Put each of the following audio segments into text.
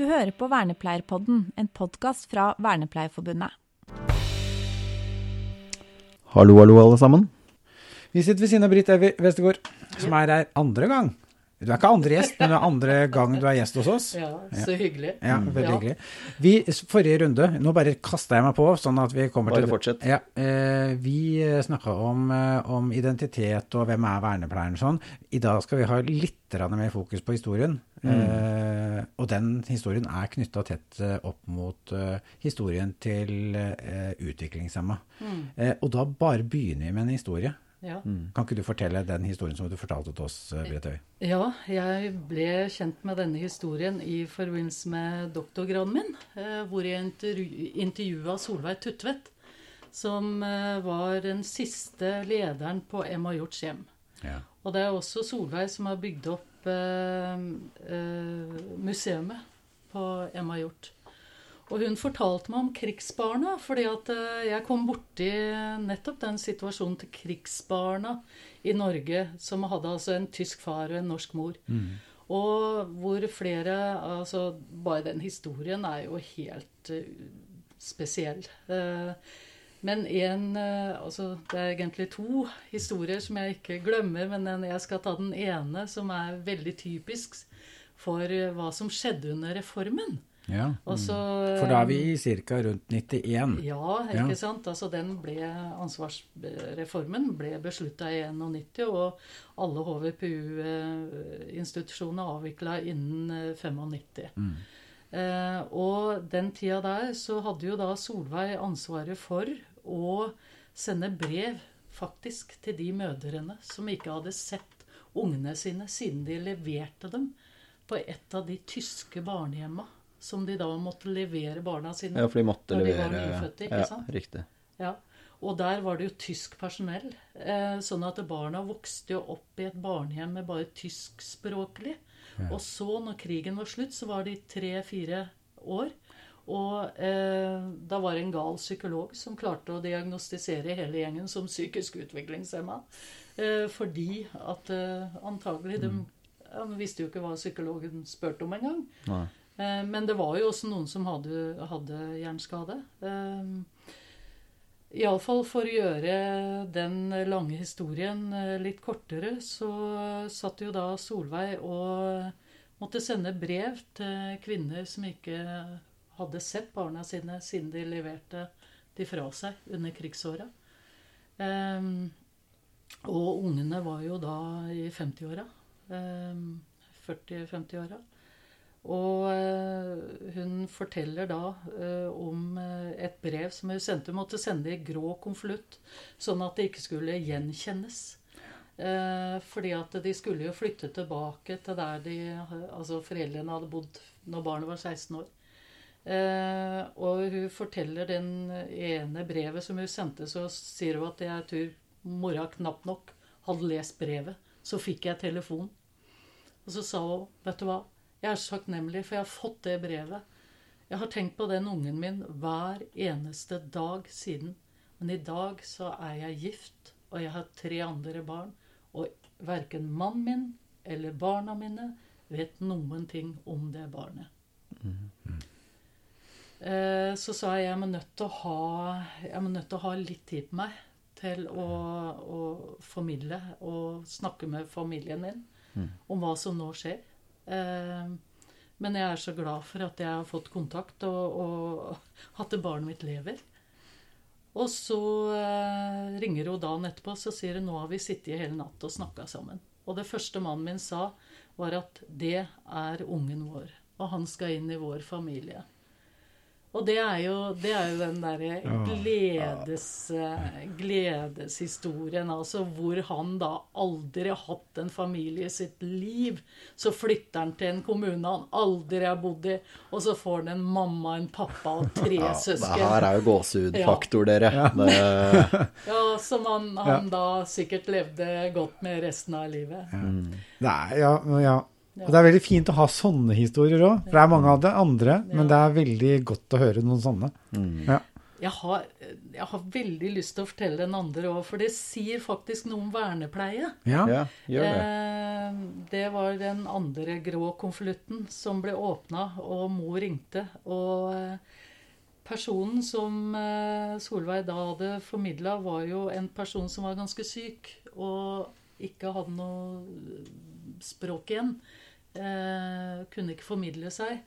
Du hører på Vernepleierpodden, en podkast fra Vernepleierforbundet. Hallo, hallo, alle sammen. Vi sitter ved siden av Britt Evy Westergård, som er her andre gang. Du er ikke andre gjest, men det er andre gang du er gjest hos oss. Ja, så hyggelig. Ja, veldig Ja. hyggelig. Vi, forrige runde, nå bare kasta jeg meg på, sånn at vi kommer Bare til fortsett. Ja, eh, vi snakka om, eh, om identitet og hvem er vernepleieren og sånn. I dag skal vi ha litt mer fokus på historien. Eh, og den historien er knytta tett eh, opp mot eh, historien til uh, utviklingshemma. Eh, og da bare begynner vi med en historie. Ja. Kan ikke du fortelle den historien som du fortalte til oss, Bretøy? Britt ja, jeg ble kjent med denne historien i forbindelse med doktorgraden min, eh, hvor jeg intervju intervjua Solveig Tutvedt, som eh, var den siste lederen på Emma Hjorts hjem. Ja. Og det er også Solveig som har bygd opp eh, eh, museumet på Emma Hjort. Og hun fortalte meg om krigsbarna, fordi at eh, jeg kom borti nettopp den situasjonen til krigsbarna i Norge, som hadde altså en tysk far og en norsk mor. Og hvor flere Altså, bare den historien er jo helt eh, spesiell. Eh, men en Altså, det er egentlig to historier som jeg ikke glemmer, men jeg skal ta den ene, som er veldig typisk for hva som skjedde under reformen. Ja. Også, For da er vi ca. rundt 91. ja, ikke Ja. sant. Altså den ble, Ansvarsreformen ble beslutta i 91, og alle HVPU-institusjonene avvikla innen 95. Mm. Eh, og den tida der så hadde jo da Solveig ansvaret for å sende brev faktisk til de mødrene som ikke hadde sett ungene sine siden de leverte dem på et av de tyske barnehjemma som de da måtte levere barna sine Ja, for de måtte når de var nyfødte, ikke Ja, sant? riktig. Ja. Og der var det jo tysk personell. Eh, sånn at barna vokste jo opp i et barnehjem med bare tyskspråklig. Og så, når krigen var slutt, så var de tre-fire år. Og eh, da var det en gal psykolog som klarte å diagnostisere hele gjengen som psykisk utviklingshemma. Eh, fordi at eh, antagelig de, ja, de visste jo ikke hva psykologen spurte om engang. Eh, Men det var jo også noen som hadde, hadde hjerneskade. Iallfall for å gjøre den lange historien eh, litt kortere, så satt jo da Solveig og måtte sende brev til kvinner som ikke hadde sett barna sine siden de leverte de fra seg under krigsåra. Og ungene var jo da i 50-åra. Ehm, 40-50-åra. Og eh, hun forteller da eh, om eh, et brev som hun sendte. Hun måtte sende i grå konvolutt, sånn at det ikke skulle gjenkjennes. Fordi at de skulle jo flytte tilbake til der de, altså foreldrene hadde bodd når barnet var 16 år. Og hun forteller den ene brevet som hun sendte, så sier hun at jeg tror mora knapt nok hadde lest brevet. Så fikk jeg telefon. Og så sa hun, vet du hva, jeg er så takknemlig, for jeg har fått det brevet. Jeg har tenkt på den ungen min hver eneste dag siden. Men i dag så er jeg gift, og jeg har tre andre barn. Og verken mannen min eller barna mine vet noen ting om det barnet. Eh, Så sa jeg jeg er nødt til å ha, jeg er nødt til å ha litt tid på meg til å, å formidle og snakke med familien min om hva som nå skjer. Eh, Men jeg er så glad for at jeg har fått kontakt og, og at barnet mitt lever. Og så eh, ringer hun dagen etterpå så sier hun nå har vi sittet hele natt og snakka sammen. Og det første mannen min sa, var at det er ungen vår, og han skal inn i vår familie. Og det er jo, det er jo den derre gledes, eh, gledeshistorien, altså hvor han da aldri har hatt en familie i sitt liv. Så flytter han til en kommune han aldri har bodd i, og så får han en mamma, en pappa og tre Det søsken. her er jo gåsehudfaktor, dere. Det, Ja, som han, han da sikkert levde godt med resten av livet. Mm. Nei, ja, ja. Og det er veldig fint å ha sånne historier òg. For det er mange av det andre, men det er veldig godt å høre noen sånne. Ja. Jeg har, jeg har veldig lyst til å fortelle den andre òg, for det sier faktisk noe om vernepleie. Ja. Ja, gjør det. Eh, det var den andre grå konvolutten som ble åpna, og mor ringte. Og eh, personen som eh, Solveig da hadde formidla, var jo en person som var ganske syk, og ikke hadde noe språk igjen. Eh, kunne ikke formidle seg.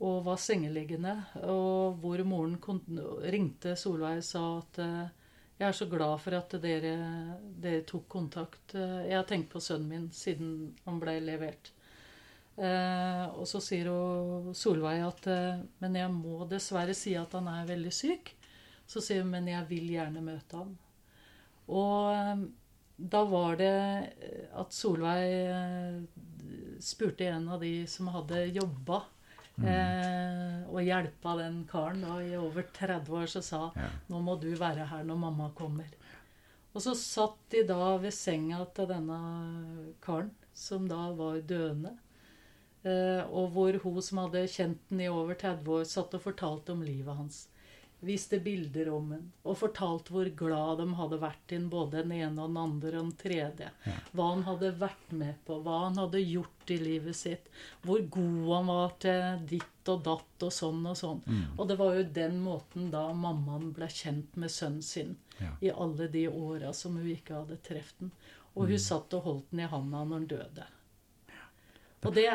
Og var sengeliggende. Og hvor moren kon- ringte Solveig og sa at eh, jeg er så glad for at dere, dere tok kontakt. Eh, Jeg har tenkt på sønnen min siden han ble levert. Eh, og så sier hun Solveig at eh, Men jeg må dessverre si at han er veldig syk. Så sier hun men jeg vil gjerne møte ham. Og eh, da var det at Solveig spurte en av de som hadde jobba eh, og hjelpa den karen da, i over 30 år, så sa Ja. nå må du være her når mamma kommer. Og så satt de da ved senga til denne karen, som da var døende. Eh, og hvor hun som hadde kjent den i over 30 år, satt og fortalte om livet hans. Viste bilder om den, og fortalte hvor glad de hadde vært i den, både den ene og den andre og den tredje. Hva han hadde vært med på, hva han hadde gjort i livet sitt. Hvor god han var til ditt og datt og sånn og sånn. Og det var jo den måten da mammaen ble kjent med sønnen sin. Ja. I alle de åra som hun ikke hadde truffet den. Og hun satt og holdt den i handa når han døde. Og det,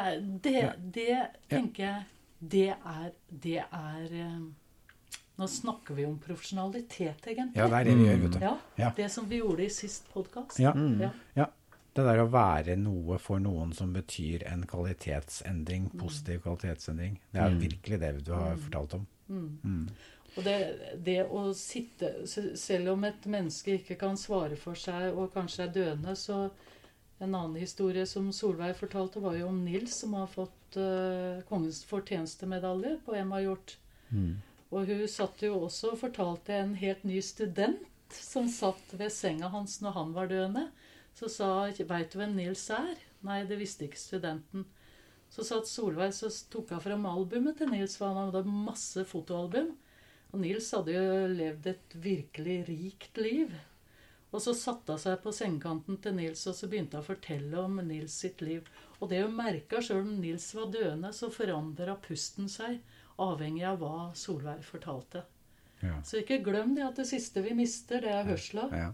det, det tenker jeg Det er, det er eh, Nå snakker vi om profesjonalitet, egentlig. ja, det er det vi gjør, vet du. Ja, Ja. Det som vi gjorde i sist podkast. Ja. Ja. Ja. Det der å være noe for noen som betyr en kvalitetsendring, positiv kvalitetsendring, det er virkelig det du har fortalt om. Og det, det å sitte Selv om et menneske ikke kan svare for seg og kanskje er døende, så En annen historie som Solveig fortalte, var jo om Nils som har fått uh, Kongens fortjenestemedalje på Emma Hjort. Og hun satt jo også og fortalte en helt ny student som satt ved senga hans når han var døende. Så sa 'Veit du hvem Nils er?' Nei, det visste ikke studenten. Så satt Solveig så tok hun fram albumet til Nils, for han hadde masse fotoalbum. Og Nils hadde jo levd et virkelig rikt liv. Og så satte hun seg på sengekanten til Nils og så begynte hun å fortelle om Nils sitt liv. Og det hun merka, sjøl om Nils var døende, så forandra pusten seg, avhengig av hva Solveig fortalte. Ja. Så ikke glem det at det siste vi mister, det er hørsla. Ja.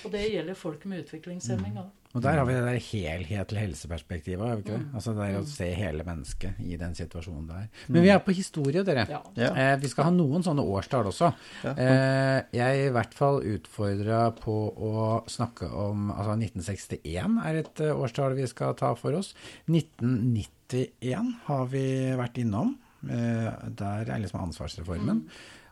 Og det gjelder folk med utviklingshemming òg. Og der har vi det der helhetlige helseperspektivet, har vi ikke det? Altså det er å se hele mennesket i den situasjonen der. Men vi er på historie, dere. Ja. Ja. Eh, vi skal ha noen sånne årstall også. Eh, jeg er i hvert fall utfordra på å snakke om Altså 1961 er et eh, årstall vi skal ta for oss. 1991 har vi vært innom. Eh, der er liksom ansvarsreformen.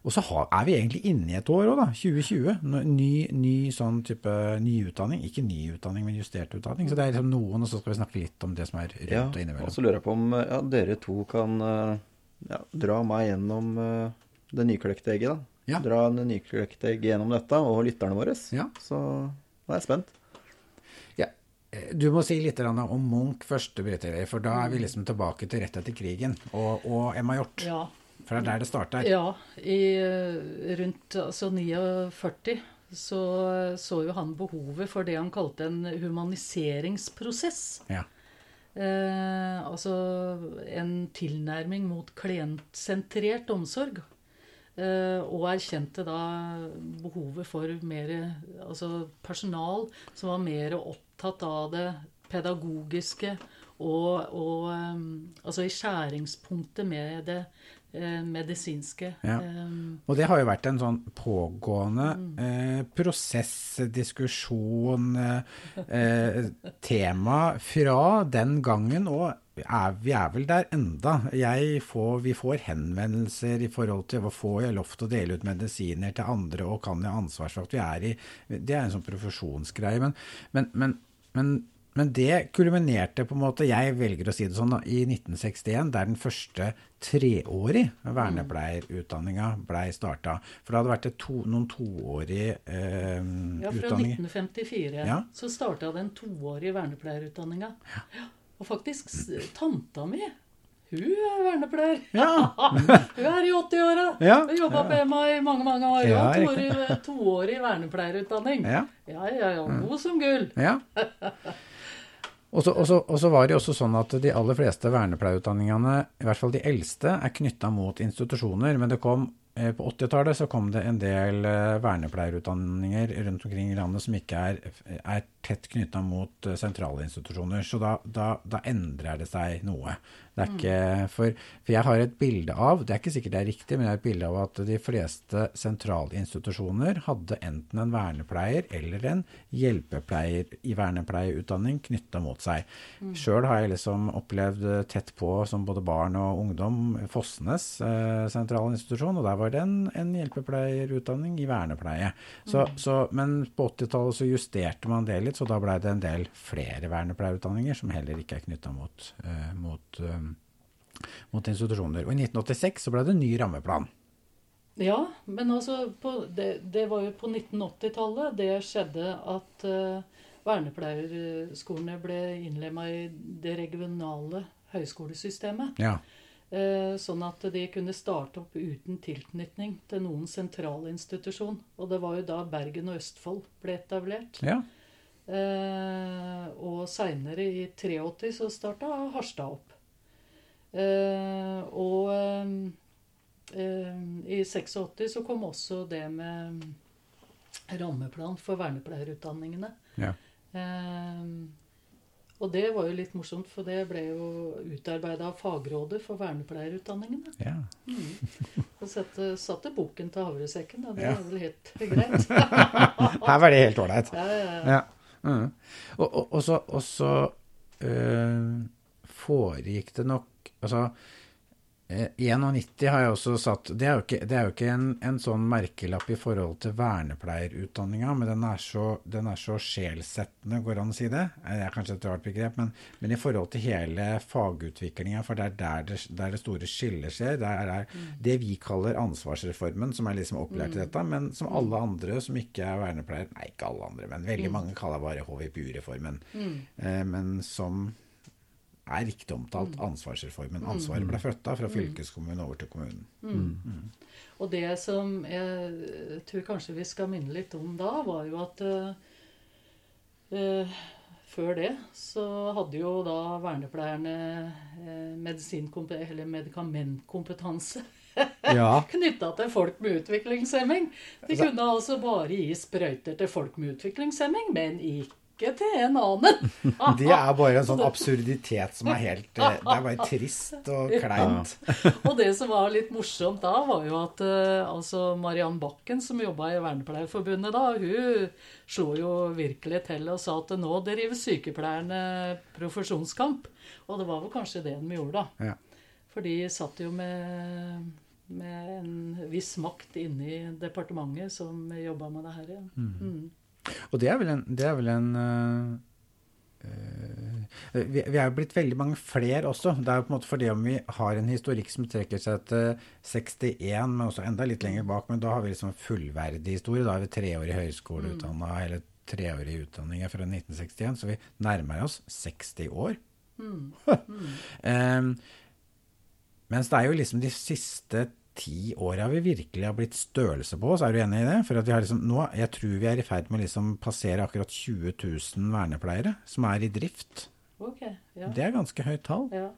Og så er vi egentlig inne i et år òg, da. 2020. Ny, ny sånn type nyutdanning. Ikke ny utdanning, men justert utdanning. Så det er liksom noen, og så skal vi snakke litt om det som er rundt Ja, og innimellom. og så lurer jeg på om ja, dere to kan eh, ja, dra meg gjennom eh, det nyklekte egget, da. Ja. Dra det nyklekte egget gjennom dette, og lytterne våre. Ja. Så nå er jeg spent. Du må si litt om Munch først, for da er vi liksom tilbake til rett etter krigen. Og, og Emma Hjort. Ja. For det er der det starter. Ja, i eh, rundt altså 49 så så jo han behovet for det han kalte en humaniseringsprosess. Ja. Eh, altså en tilnærming mot klientsentrert omsorg. Eh, og erkjente da behovet for mer altså personal som var mer opptatt av det pedagogiske og, og eh, altså i skjæringspunktet med det eh, medisinske. Ja. Eh, Og det har jo vært en sånn pågående eh, prosess, diskusjon, eh, eh, tema fra den gangen, og er, vi er vel der enda. Jeg får, vi får henvendelser i forhold til hva får jeg lov til å dele ut medisiner til andre, og kan jeg ha ansvar for at vi er i Det er en sånn profesjonsgreie. Men, men, men, men men det kulminerte på en måte, jeg velger å si det sånn, da, i 1961, der den første treårig vernepleierutdanninga blei starta. For det hadde vært to, noen toårige eh, Ja, fra utdanninger. 1954 Ja. så starta den toårige vernepleierutdanninga. Ja. Og faktisk tanta mi Hun er vernepleier. Ja. Hun er i 80-åra. Ja. Hun jobba på Emma i mange mange år. Ja, toårig, toårig vernepleierutdanning. Ja. ja, ja. ja. God som gull. Ja. Så, og så var det jo også sånn at de aller fleste vernepleierutdanningene, i hvert fall de eldste, er knytta mot institusjoner. Men det kom, eh, på 80-tallet så kom det en del eh, vernepleierutdanninger rundt omkring i landet som ikke er, er tett knytta mot eh, sentrale institusjoner. Så da, da, da endrer det seg noe. Det er ikke, for, for jeg har et bilde av, det er ikke sikkert det er riktig, men jeg har et bilde av at de fleste sentrale institusjoner hadde enten en vernepleier eller en hjelpepleier i vernepleierutdanning knytta mot seg. Mm. Sjøl har jeg liksom opplevd tett på som både barn og ungdom Fossenes eh, sentralinstitusjon, og der var det en, en hjelpepleierutdanning i vernepleie. Så, mm. så, men på 80-tallet så justerte man det litt, så da blei det en del flere vernepleierutdanninger som heller ikke er knytta mot, eh, mot eh, mot institusjoner. Og i 1986 så ble det en ny rammeplan. Ja, men altså det, det, var jo på 1980-tallet det skjedde at uh, vernepleierskolene ble innlemma i det regionale høyskolesystemet. Ja. Uh, sånn at de kunne starte opp uten tilknytning til noen sentralinstitusjon. Og det var jo da Bergen og Østfold ble etablert. Ja. Uh, og seinere, i 83, så starta Harstad opp. Uh, og uh, i 86 så kom også det med rammeplan for vernepleierutdanningene. Ja. Og det var jo litt morsomt, for det ble jo utarbeida av Fagrådet for vernepleierutdanningene. Ja. Mm. Og satte, satte boken til havresekken, og det ja. var vel helt greit. Her var det helt ålreit. Ja, ja, ja. Og, og, og, så, og så foregikk det nok Altså, 91 har jeg også satt Det er jo ikke, det er jo ikke en, en, sånn merkelapp i forhold til vernepleierutdanninga, men den er, så, den er så sjelsettende, går an å si det? Det er kanskje et rart begrep, men, men i forhold til hele fagutviklinga, for det er der det, der det store skillet skjer. Det er mm. det vi kaller ansvarsreformen, som er liksom opplært i dette, men som alle andre som ikke er vernepleier Nei, ikke alle andre, men veldig mange kaller bare HVPU-reformen. Mm. Eh, men som er riktig omtalt ansvarsreformen. Ansvaret ble flytta fra fylkeskommunen over til kommunen. Mm. Mm. Og det som jeg tror kanskje vi skal minne litt om da, var jo at uh, før det så hadde jo da vernepleierne eller medikamentkompetanse. ja. Knytta til folk med utviklingshemming. De kunne altså bare gi sprøyter til folk med utviklingshemming, men ikke ikke til en annen. det er bare en sånn absurditet som er helt Det er bare trist og kleint. Ja. og det som var litt morsomt da, var jo at uh, altså Mariann Bakken, som jobba i Vernepleierforbundet da, hun slo jo virkelig til og sa at nå driver sykepleierne profesjonskamp. Og det var vel kanskje det de gjorde, da. Ja. For de satt jo med med en viss makt inne i departementet som jobba med det her. Ja. Mm. Og det er vel en, er vel en uh, uh, vi, vi er jo blitt veldig mange flere også. Det er jo på en måte fordi om vi har en historikk som trekker seg til 61, men også enda litt lenger bak. Men da har vi liksom fullverdig historie. Da er vi treårig høyskoleutdanna, mm. eller treårig utdanning fra 1961. Så vi nærmer oss 60 år. Mm. um, mens det er jo liksom de siste ti åra vi virkelig har blitt størrelse på oss. Er du enig i det? For at vi har liksom, nå, Jeg tror vi er i ferd med å liksom passere akkurat 20 000 vernepleiere som er i drift. Okay, ja. Det er ganske høyt tall. Ja.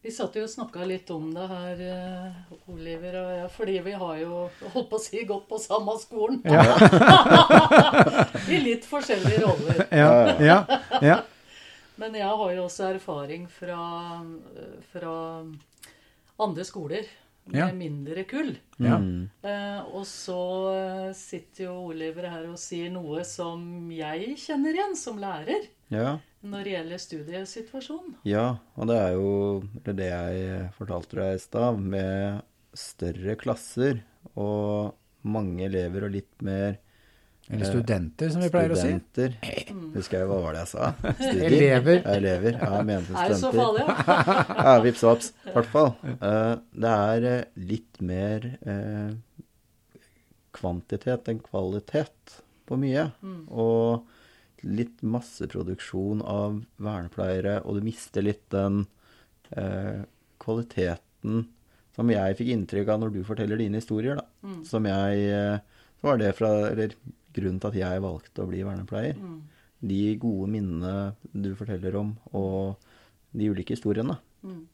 Vi satt jo og snakka litt om det her, eh, Oliver og jeg, fordi vi har jo holdt på å si gått på samme skolen. Ja. I litt forskjellige roller. Ja, ja, ja. Men jeg har jo også erfaring fra, fra andre skoler med ja. mindre kull. Ja. Eh, og så eh, sitter jo Oliver her og sier noe som jeg kjenner igjen som lærer. Ja. Når det gjelder studiesituasjonen. Ja, og det er jo det jeg fortalte deg i stad, med større klasser og mange elever og litt mer eller studenter, som vi pleier studenter. å si. Studenter. Husker jeg hva var det jeg sa? Studier. Elever. Ja, elever. Ja, jeg mente studenter. Er det så farlig, ja? ja, vips vaps. I hvert fall. Uh, det er uh, litt mer kvantitet enn kvalitet på mye. Mm. Og litt masseproduksjon av vernepleiere, og du mister litt den eh, kvaliteten som jeg fikk inntrykk av når du forteller dine historier, da. Mm. Som jeg eh, Så var det fra Eller grunnen til at jeg valgte å bli vernepleier. Mm. De gode minnene du forteller om, og de ulike historiene. Mm.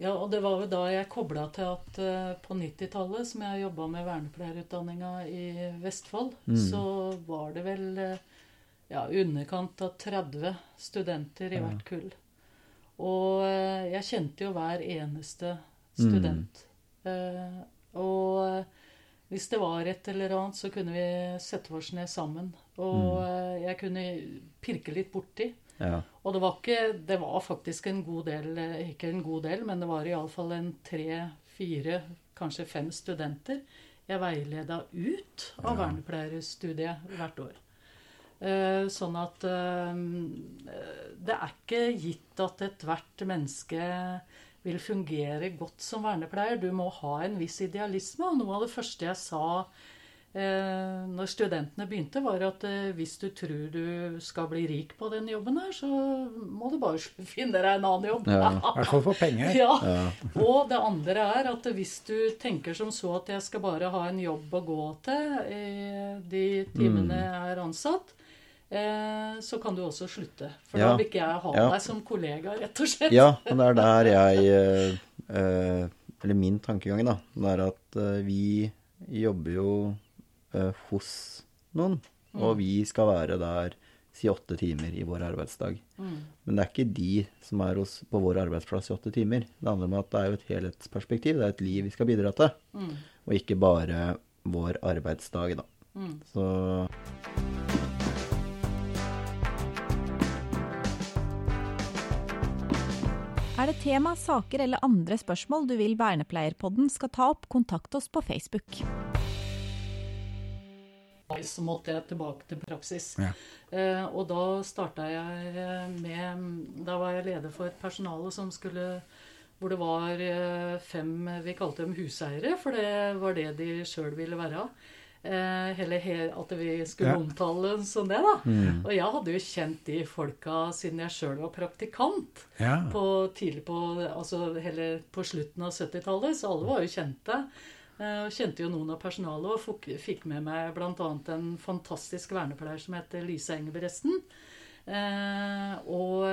Ja, og det var jo da jeg kobla til at eh, på 90-tallet, som jeg jobba med vernepleierutdanninga i Vestfold, Mm. så var det vel eh, ja, underkant av 30 studenter i Ja. hvert kull. Og eh, jeg kjente jo hver eneste Mm. student. Eh, og hvis det var et eller annet, så kunne vi sette oss ned sammen. Og Mm. eh, jeg kunne pirke litt borti. Ja. Og det var ikke Det var faktisk en god del eh, Ikke en god del, men det var iallfall en tre, fire, kanskje fem studenter jeg veileda ut av Ja. vernepleierstudiet hvert år. Eh, sånn at det er ikke gitt at ethvert menneske vil fungere godt som vernepleier. Du må ha en viss idealisme. Og noe av det første jeg sa eh, når studentene begynte, var at eh, hvis du tror du skal bli rik på den jobben her, så må du bare finne deg en annen jobb. Ja. I hvert fall for penger. Ja. Ja. Og det andre er at hvis du tenker som så at jeg skal bare ha en jobb å gå til i de timene Mm. jeg er ansatt, eh, så kan du også slutte. For Ja. da vil ikke jeg ha Ja. deg som kollega, rett og slett. Ja, og det er der jeg eh, eh, Eller min tankegang, da. Det er at eh, vi jobber jo eh, hos noen. Og vi skal være der si åtte timer i vår arbeidsdag. Mm. Men det er ikke de som er hos, på vår arbeidsplass i åtte timer. Det handler om at det er jo et helhetsperspektiv. Det er et liv vi skal bidra til. Mm. Og ikke bare vår arbeidsdag, da. Mm. Så det tema, saker eller andre spørsmål du vil Vernepleierpodden skal ta opp, kontakt oss på Facebook. Så måtte jeg tilbake til praksis. Ja. Eh, og da starta jeg eh, med Da var jeg leder for et personale som skulle Hvor det var eh, fem Vi kalte dem huseiere, for det var det de sjøl ville være. Eh, eller he, at vi skulle Ja. omtale det som det, da. Og jeg hadde jo kjent de folka siden jeg sjøl var praktikant. Ja. På, tidlig på, altså heller på slutten av 70-tallet, så alle var jo kjente. Eh, Og kjente jo noen av personalet og fikk med meg bl.a. en fantastisk vernepleier som heter Lise Engebretsen. Eh, og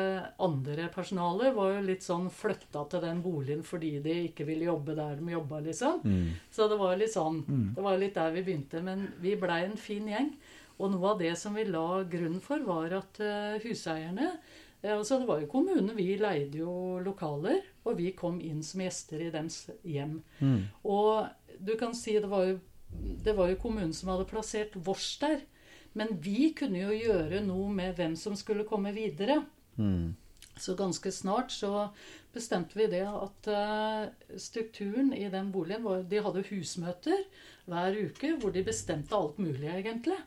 andre personaler var jo litt sånn flytta til den boligen fordi de ikke ville jobbe der de jobba, liksom. Så det var litt sånn Det var litt der vi begynte. Men vi blei en fin gjeng. Og noe av det som vi la grunnen for, var at uh, huseierne eh, altså Det var jo kommunen. Vi leide jo lokaler, og vi kom inn som gjester i dems hjem. Og du kan si det var jo, det var jo kommunen som hadde plassert vårs der. Men vi kunne jo gjøre noe med hvem som skulle komme videre. mm, Så ganske snart så bestemte vi det at eh, strukturen i den boligen var De hadde husmøter hver uke hvor de bestemte alt mulig, egentlig.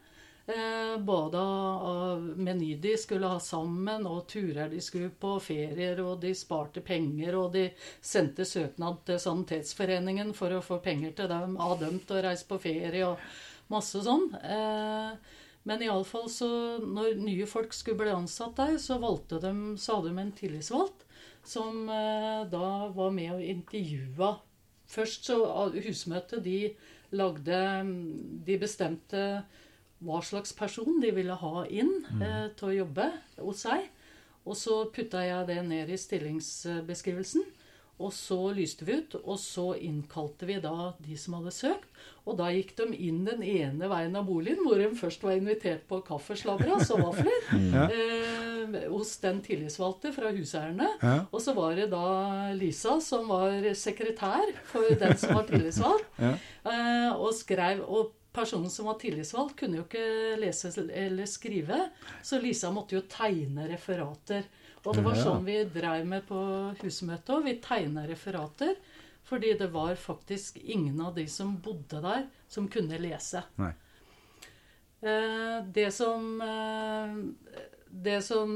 Eh, både av meny de skulle ha sammen, og turer de skulle på, ferier, og de sparte penger, og de sendte søknad til Sanitetsforeningen for å få penger til dem, av dem til å reise på ferie, og masse sånn. Eh, men iallfall så Når nye folk skulle bli ansatt der, så valgte de sa de en tillitsvalgt som eh, da var med og intervjua Først så Husmøtet de lagde De bestemte hva slags person de ville ha inn eh, til å jobbe hos seg. Og så putta jeg det ned i stillingsbeskrivelsen. Og så lyste vi ut, og så innkalte vi da de som hadde søkt. Og da gikk de inn den ene veien av boligen, hvor de først var invitert på kaffeslabberas og vafler. eh, hos den tillitsvalgte fra huseierne. Ja. Og så var det da Lisa som var sekretær for den som var tillitsvalgt. Ja. Eh, og skrev Og personen som var tillitsvalgt, kunne jo ikke lese eller skrive, så Lisa måtte jo tegne referater. Og det var sånn vi dreiv med på husmøtet òg. Vi tegna referater. Fordi det var faktisk ingen av de som bodde der, som kunne lese. Eh, det som eh, Det som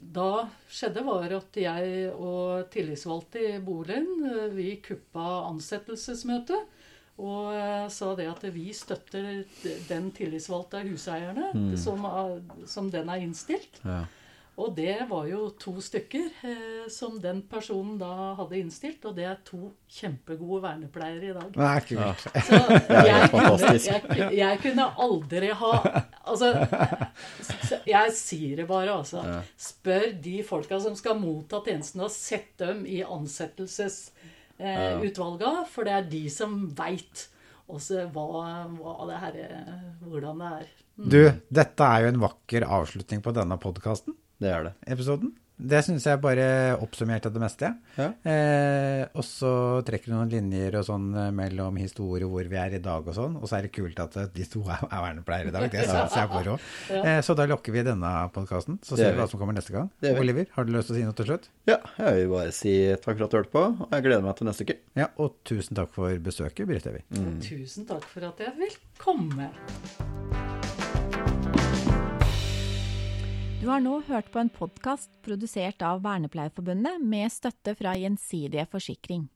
da skjedde, var at jeg og tillitsvalgte i boligen, eh, vi kuppa ansettelsesmøtet. Og eh, sa det at vi støtter den tillitsvalgte av huseierne, som, er- som den er innstilt. ja. Og det var jo to stykker eh, som den personen da hadde innstilt, og det er to kjempegode vernepleiere i dag. Nei, kult. Ja. Så jeg kunne, jeg, jeg kunne aldri ha Altså, jeg sier det bare, altså. Spør de folka som skal motta tjenesten, og sett dem i ansettelsesutvalga, for det er de som veit hvordan det er. Du, dette er jo en vakker avslutning på denne podkasten, Det er det. episoden. Det syns jeg bare oppsummerte det meste. Ja. Eh, og så trekker du noen linjer og sånn eh, mellom historie hvor vi er i dag og sånn. Og så er det kult at eh, de to er, er vernepleiere i dag. Det syns jeg moro. Eh, så da lokker vi denne podkasten. Så ser vi hva som kommer neste gang. Oliver, har du lyst til å si noe til slutt? Ja, jeg vil bare si takk for at du hørte på, og jeg gleder meg til neste uke. Ja, og tusen takk for besøket, Britt Evy. Mm. Tusen takk for at jeg vil komme. Du har nå hørt på en podkast produsert av Vernepleierforbundet med støtte fra Gjensidige Forsikring.